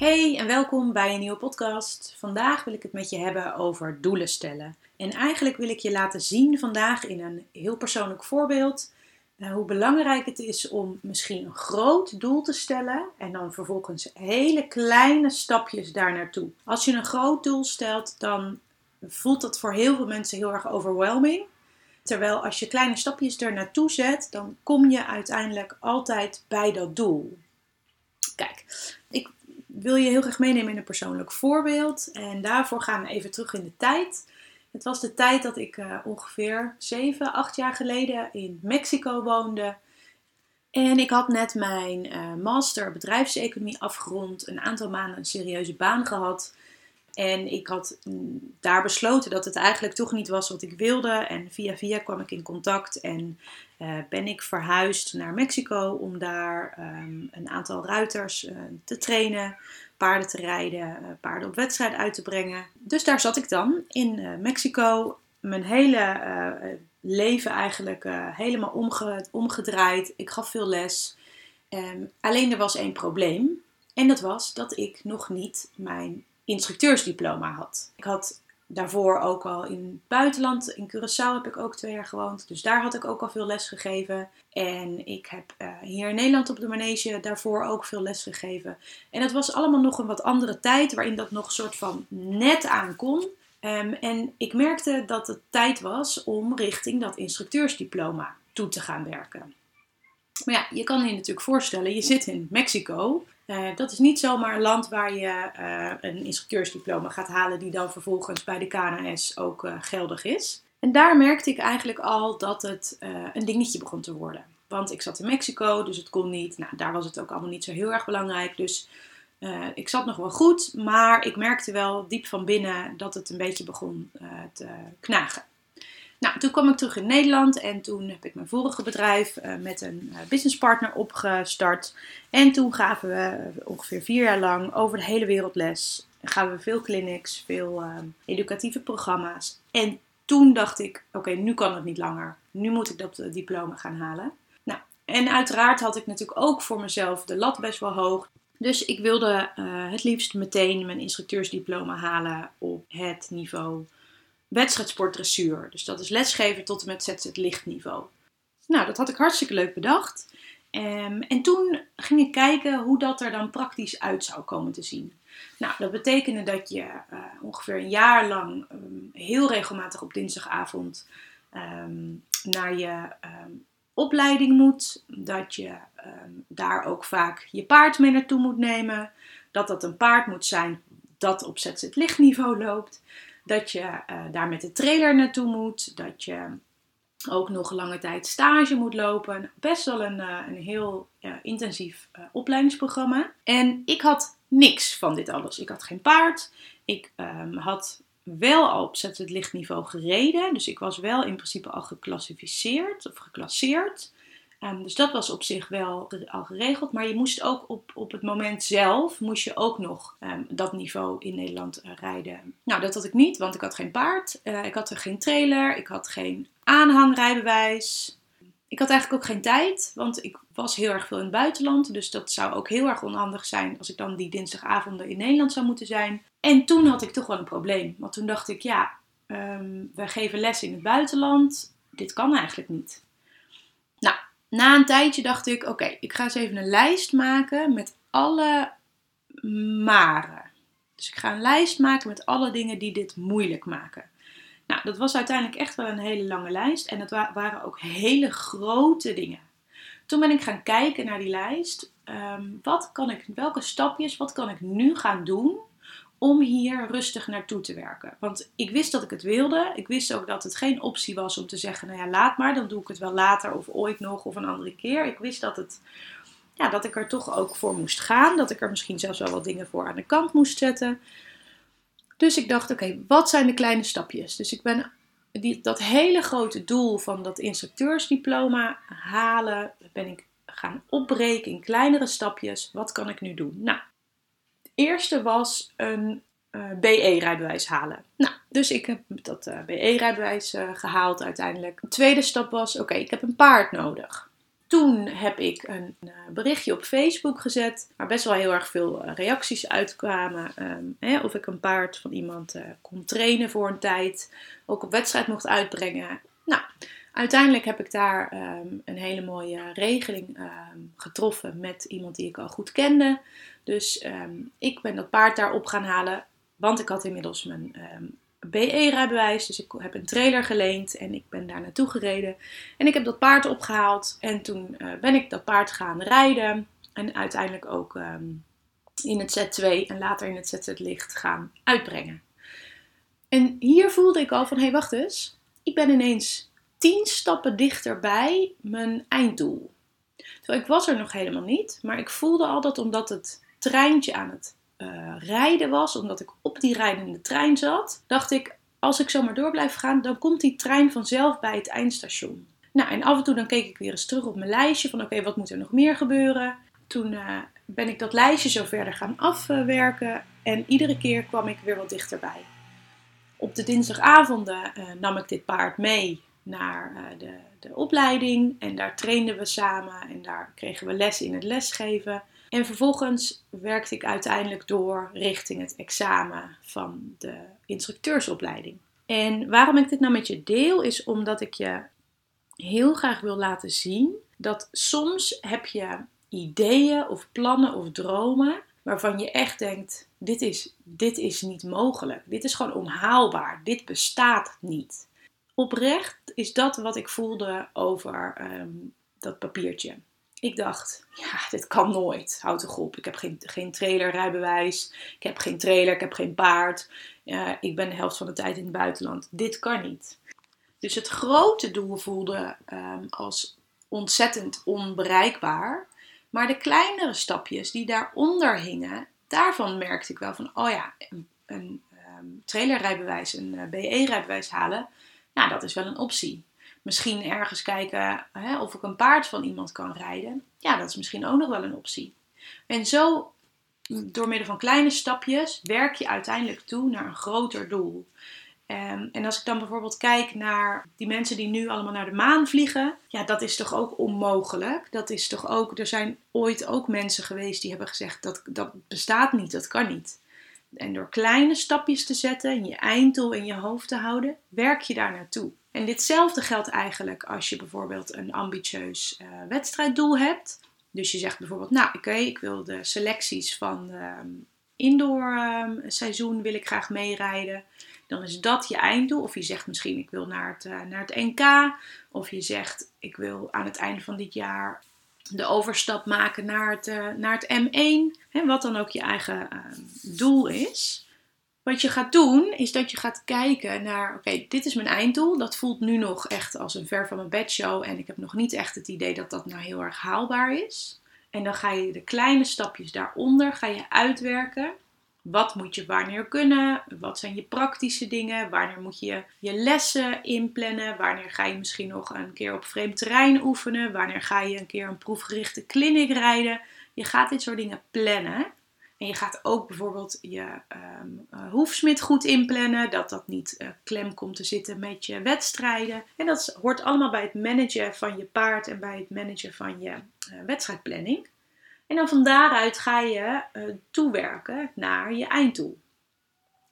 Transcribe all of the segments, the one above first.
Hey en welkom bij een nieuwe podcast. Vandaag wil ik het met je hebben over doelen stellen. En eigenlijk wil ik je laten zien vandaag in een heel persoonlijk voorbeeld uh, hoe belangrijk het is om misschien een groot doel te stellen en dan vervolgens hele kleine stapjes daar naartoe. Als je een groot doel stelt, dan voelt dat voor heel veel mensen heel erg overwhelming. Terwijl als je kleine stapjes er naartoe zet, dan kom je uiteindelijk altijd bij dat doel. Kijk, wil je heel graag meenemen in een persoonlijk voorbeeld. En daarvoor gaan we even terug in de tijd. Het was de tijd dat ik uh, ongeveer 7, 8 jaar geleden in Mexico woonde. En ik had net mijn uh, master bedrijfseconomie afgerond, een aantal maanden een serieuze baan gehad. En ik had mm, daar besloten dat het eigenlijk toch niet was wat ik wilde. En via via kwam ik in contact en uh, ben ik verhuisd naar Mexico om daar um, een aantal ruiters uh, te trainen, paarden te rijden, uh, paarden op wedstrijd uit te brengen. Dus daar zat ik dan in Mexico. Mijn hele leven eigenlijk helemaal omge omgedraaid. Ik gaf veel les. Um, alleen er was één probleem. En dat was dat ik nog niet mijn instructeursdiploma had. Ik had daarvoor ook al in het buitenland, in Curaçao heb ik ook twee jaar gewoond. Dus daar had ik ook al veel les gegeven. En ik heb uh, hier in Nederland op de manege daarvoor ook veel les gegeven. En dat was allemaal nog een wat andere tijd waarin dat nog soort van net aan kon. Um, en ik merkte dat het tijd was om richting dat instructeursdiploma toe te gaan werken. Maar ja, je kan je natuurlijk voorstellen, je zit in Mexico. Uh, dat is niet zomaar een land waar je uh, een instructeursdiploma gaat halen, die dan vervolgens bij de KNS ook uh, geldig is. En daar merkte ik eigenlijk al dat het een dingetje begon te worden. Want ik zat in Mexico, dus het kon niet. Nou, daar was het ook allemaal niet zo heel erg belangrijk. Dus ik zat nog wel goed, maar ik merkte wel diep van binnen dat het een beetje begon te knagen. Nou, toen kwam ik terug in Nederland en toen heb ik mijn vorige bedrijf uh, met een uh, businesspartner opgestart. En toen gaven we ongeveer vier jaar lang over de hele wereld les. Gaven we veel clinics, veel uh, educatieve programma's. En toen dacht ik, oké, nu kan het niet langer. Nu moet ik dat diploma gaan halen. Nou, en uiteraard had ik natuurlijk ook voor mezelf de lat best wel hoog. Dus ik wilde het liefst meteen mijn instructeursdiploma halen op het niveau wedstrijdsportdressuur. Dus dat is lesgeven tot en met zet het lichtniveau. Nou, dat had ik hartstikke leuk bedacht. Um, en toen ging ik kijken hoe dat er dan praktisch uit zou komen te zien. Nou, dat betekende dat je uh, ongeveer een jaar lang um, heel regelmatig op dinsdagavond um, naar je opleiding moet. Dat je daar ook vaak je paard mee naartoe moet nemen. Dat dat een paard moet zijn dat op zet lichtniveau loopt dat je uh, daar met de trailer naartoe moet, dat je ook nog lange tijd stage moet lopen. Best wel een, uh, een heel intensief opleidingsprogramma. En ik had niks van dit alles. Ik had geen paard. Ik um, had wel al op het lichtniveau gereden. Dus ik was wel in principe al geclassificeerd of geclasseerd. Um, dus dat was op zich wel al geregeld. Maar je moest ook op, op het moment zelf, moest je ook nog um, dat niveau in Nederland uh, rijden. Nou, dat had ik niet, want ik had geen paard. Uh, ik had er geen trailer. Ik had geen aanhangrijbewijs. Ik had eigenlijk ook geen tijd, want ik was heel erg veel in het buitenland. Dus dat zou ook heel erg onhandig zijn als ik dan die dinsdagavonden in Nederland zou moeten zijn. En toen had ik toch wel een probleem. Want toen dacht ik, ja, um, we geven les in het buitenland. Dit kan eigenlijk niet. Na een tijdje dacht ik: oké, ik ga eens even een lijst maken met alle maren. Dus ik ga een lijst maken met alle dingen die dit moeilijk maken. Nou, dat was uiteindelijk echt wel een hele lange lijst en het waren ook hele grote dingen. Toen ben ik gaan kijken naar die lijst. Um, wat kan ik, welke stapjes, wat kan ik nu gaan doen om hier rustig naartoe te werken. Want ik wist dat ik het wilde. Ik wist ook dat het geen optie was om te zeggen: nou ja, laat maar, dan doe ik het wel later of ooit nog of een andere keer. Ik wist dat het ja, dat ik er toch ook voor moest gaan. Dat ik er misschien zelfs wel wat dingen voor aan de kant moest zetten. Dus ik dacht, oké, wat zijn de kleine stapjes? Dus ik ben die, dat hele grote doel van dat instructeursdiploma halen, ben ik gaan opbreken in kleinere stapjes. Wat kan ik nu doen? Nou, eerste was een eh, BE-rijbewijs halen. Nou, dus ik heb dat eh, BE-rijbewijs eh, gehaald uiteindelijk. De tweede stap was, oké, ik heb een paard nodig. Toen heb ik een berichtje op Facebook gezet, waar best wel heel erg veel reacties uitkwamen. Um, hè, of ik een paard van iemand kon trainen voor een tijd, ook op wedstrijd mocht uitbrengen. Uiteindelijk heb ik daar um, een hele mooie regeling um, getroffen met iemand die ik al goed kende. Dus ik ben dat paard daar op gaan halen. Want ik had inmiddels mijn ehm, BE-rijbewijs. Dus ik heb een trailer geleend en ik ben daar naartoe gereden. En ik heb dat paard opgehaald. En toen uh, ben ik dat paard gaan rijden. En uiteindelijk ook in het Z2 en later in het ZZ Licht gaan uitbrengen. En hier voelde ik al van, hé hey, wacht eens. Ik ben ineens tien stappen dichterbij mijn einddoel. Terwijl ik was er nog helemaal niet. Maar ik voelde al dat omdat het treintje aan het uh, rijden was, omdat ik op die rijdende trein zat, dacht ik, als ik zo maar door blijf gaan, dan komt die trein vanzelf bij het eindstation. Nou, en af en toe dan keek ik weer eens terug op mijn lijstje van oké, wat moet er nog meer gebeuren? Toen uh, ben ik dat lijstje zo verder gaan afwerken en iedere keer kwam ik weer wat dichterbij. Op de dinsdagavonden uh, nam ik dit paard mee naar de, de opleiding en daar trainden we samen en daar kregen we les in het lesgeven. En vervolgens werkte ik uiteindelijk door richting het examen van de instructeursopleiding. En waarom ik dit nou met je deel, is omdat ik je heel graag wil laten zien dat soms heb je ideeën of plannen of dromen waarvan je echt denkt: dit is, dit is niet mogelijk. Dit is gewoon onhaalbaar. Dit bestaat niet. Oprecht is dat wat ik voelde over ehm, dat papiertje. Ik dacht, ja, dit kan nooit. Houd toch op. Ik heb geen, geen trailerrijbewijs. Ik heb geen trailer. Ik heb geen paard. Ik ben de helft van de tijd in het buitenland. Dit kan niet. Dus het grote doel voelde um, als ontzettend onbereikbaar. Maar de kleinere stapjes die daaronder hingen, daarvan merkte ik wel van, oh ja, een, een um, trailerrijbewijs, een uh, BE-rijbewijs halen, nou, dat is wel een optie. Misschien ergens kijken hè, of ik een paard van iemand kan rijden. Ja, dat is misschien ook nog wel een optie. En zo, door middel van kleine stapjes, werk je uiteindelijk toe naar een groter doel. Um, en als ik dan bijvoorbeeld kijk naar die mensen die nu allemaal naar de maan vliegen, ja, dat is toch ook onmogelijk. Dat is toch ook, er zijn ooit ook mensen geweest die hebben gezegd dat dat bestaat niet, dat kan niet. En door kleine stapjes te zetten en je einddoel in je hoofd te houden, werk je daar naartoe. En ditzelfde geldt eigenlijk als je bijvoorbeeld een ambitieus uh, wedstrijddoel hebt. Dus je zegt bijvoorbeeld, nou oké, ik wil de selecties van de um, indoor um, seizoen wil ik graag meerijden. Dan is dat je einddoel. Of je zegt misschien, ik wil naar het, uh, naar het NK. Of je zegt, ik wil aan het einde van dit jaar de overstap maken naar het, uh, naar het M1. Hè, wat dan ook je eigen uh, doel is. Wat je gaat doen, is dat je gaat kijken naar, oké, dit is mijn einddoel. Dat voelt nu nog echt als een ver van mijn bedshow. En ik heb nog niet echt het idee dat dat nou heel erg haalbaar is. En dan ga je de kleine stapjes daaronder ga je uitwerken. Wat moet je wanneer kunnen? Wat zijn je praktische dingen? Wanneer moet je je lessen inplannen? Wanneer ga je misschien nog een keer op vreemd terrein oefenen? Wanneer ga je een keer een proefgerichte clinic rijden? Je gaat dit soort dingen plannen. En je gaat ook bijvoorbeeld je um, hoefsmid goed inplannen, dat dat niet uh, klem komt te zitten met je wedstrijden. En dat hoort allemaal bij het managen van je paard en bij het managen van je uh, wedstrijdplanning. En dan van daaruit ga je uh, toewerken naar je einddoel.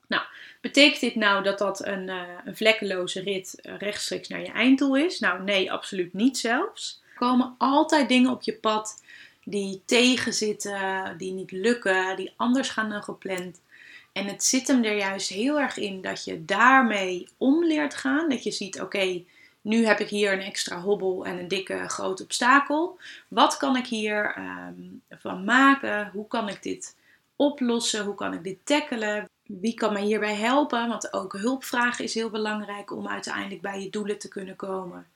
Nou, betekent dit nou dat dat een, een vlekkeloze rit rechtstreeks naar je einddoel is? Nou, nee, absoluut niet zelfs. Er komen altijd dingen op je pad die tegenzitten, die niet lukken, die anders gaan dan gepland. En het zit hem er juist heel erg in dat je daarmee om leert gaan. Dat je ziet, oké, nu heb ik hier een extra hobbel en een dikke groot obstakel. Wat kan ik hier um, van maken? Hoe kan ik dit oplossen? Hoe kan ik dit tackelen? Wie kan mij hierbij helpen? Want ook hulpvragen is heel belangrijk om uiteindelijk bij je doelen te kunnen komen.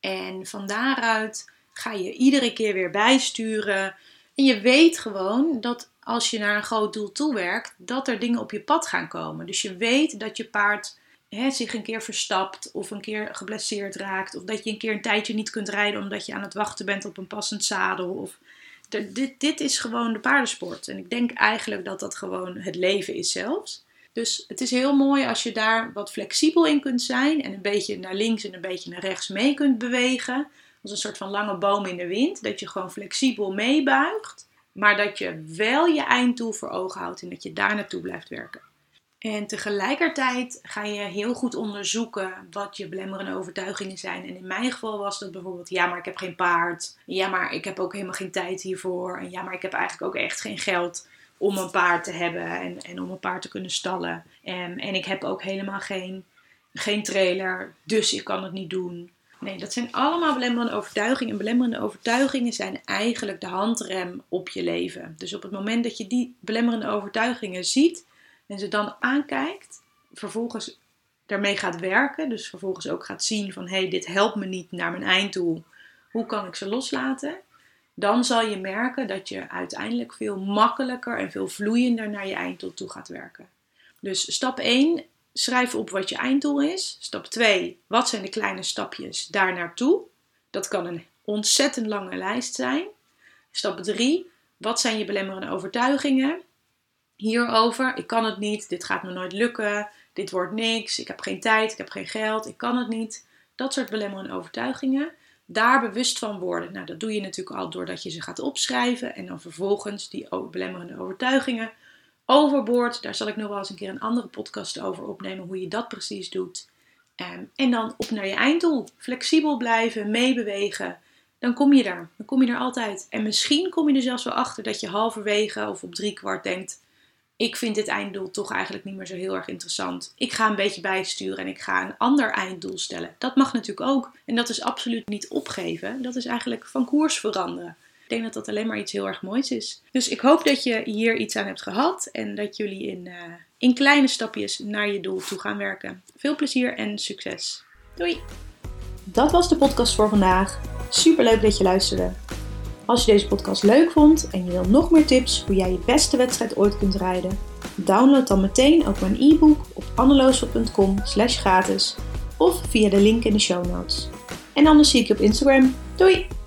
En van daaruit ga je iedere keer weer bijsturen En je weet gewoon dat als je naar een groot doel toewerkt, dat er dingen op je pad gaan komen. Dus je weet dat je paard hè, zich een keer verstapt of een keer geblesseerd raakt. Of dat je een keer een tijdje niet kunt rijden omdat je aan het wachten bent op een passend zadel. Of, dit, dit is gewoon de paardensport. En ik denk eigenlijk dat dat gewoon het leven is zelfs. Dus het is heel mooi als je daar wat flexibel in kunt zijn en een beetje naar links en een beetje naar rechts mee kunt bewegen. Als een soort van lange boom in de wind. Dat je gewoon flexibel meebuigt, maar dat je wel je einddoel voor ogen houdt en dat je daar naartoe blijft werken. En tegelijkertijd ga je heel goed onderzoeken wat je belemmerende overtuigingen zijn. En in mijn geval was dat bijvoorbeeld: ja, maar ik heb geen paard. Ja, maar ik heb ook helemaal geen tijd hiervoor. En ja, maar ik heb eigenlijk ook echt geen geld om een paard te hebben en, en om een paard te kunnen stallen. En, en ik heb ook helemaal geen, geen trailer, dus ik kan het niet doen. Nee, dat zijn allemaal belemmerende overtuigingen. En belemmerende overtuigingen zijn eigenlijk de handrem op je leven. Dus op het moment dat je die belemmerende overtuigingen ziet en ze dan aankijkt, vervolgens daarmee gaat werken, dus vervolgens ook gaat zien van hé, hey, dit helpt me niet naar mijn einddoel. Hoe kan ik ze loslaten? Dan zal je merken dat je uiteindelijk veel makkelijker en veel vloeiender naar je einddoel toe gaat werken. Dus stap 1, schrijf op wat je einddoel is. Stap 2, wat zijn de kleine stapjes daar naartoe? Dat kan een ontzettend lange lijst zijn. Stap 3, wat zijn je belemmerende overtuigingen? Hierover. Ik kan het niet, dit gaat me nooit lukken, dit wordt niks, ik heb geen tijd, ik heb geen geld, ik kan het niet. Dat soort belemmerende overtuigingen. Daar bewust van worden. Nou, dat doe je natuurlijk al doordat je ze gaat opschrijven en dan vervolgens die belemmerende overtuigingen overboord. Daar zal ik nog wel eens een keer een andere podcast over opnemen, hoe je dat precies doet. Ehm, en dan op naar je einddoel. Flexibel blijven, meebewegen. Dan kom je daar. Dan kom je er altijd. En misschien kom je er zelfs wel achter dat je halverwege of op drie kwart denkt: ik vind dit einddoel toch eigenlijk niet meer zo heel erg interessant. Ik ga een beetje bijsturen en ik ga een ander einddoel stellen. Dat mag natuurlijk ook. En dat is absoluut niet opgeven. Dat is eigenlijk van koers veranderen. Ik denk dat dat alleen maar iets heel erg moois is. Dus ik hoop dat je hier iets aan hebt gehad en dat jullie in, uh, in kleine stapjes naar je doel toe gaan werken. Veel plezier en succes. Doei! Dat was de podcast voor vandaag. Super leuk dat je luisterde. Als je deze podcast leuk vond en je wil nog meer tips hoe jij je beste wedstrijd ooit kunt rijden, download dan meteen ook mijn e-book op anneloosel.com gratis of via de link in de show notes. En anders zie ik je op Instagram. Doei!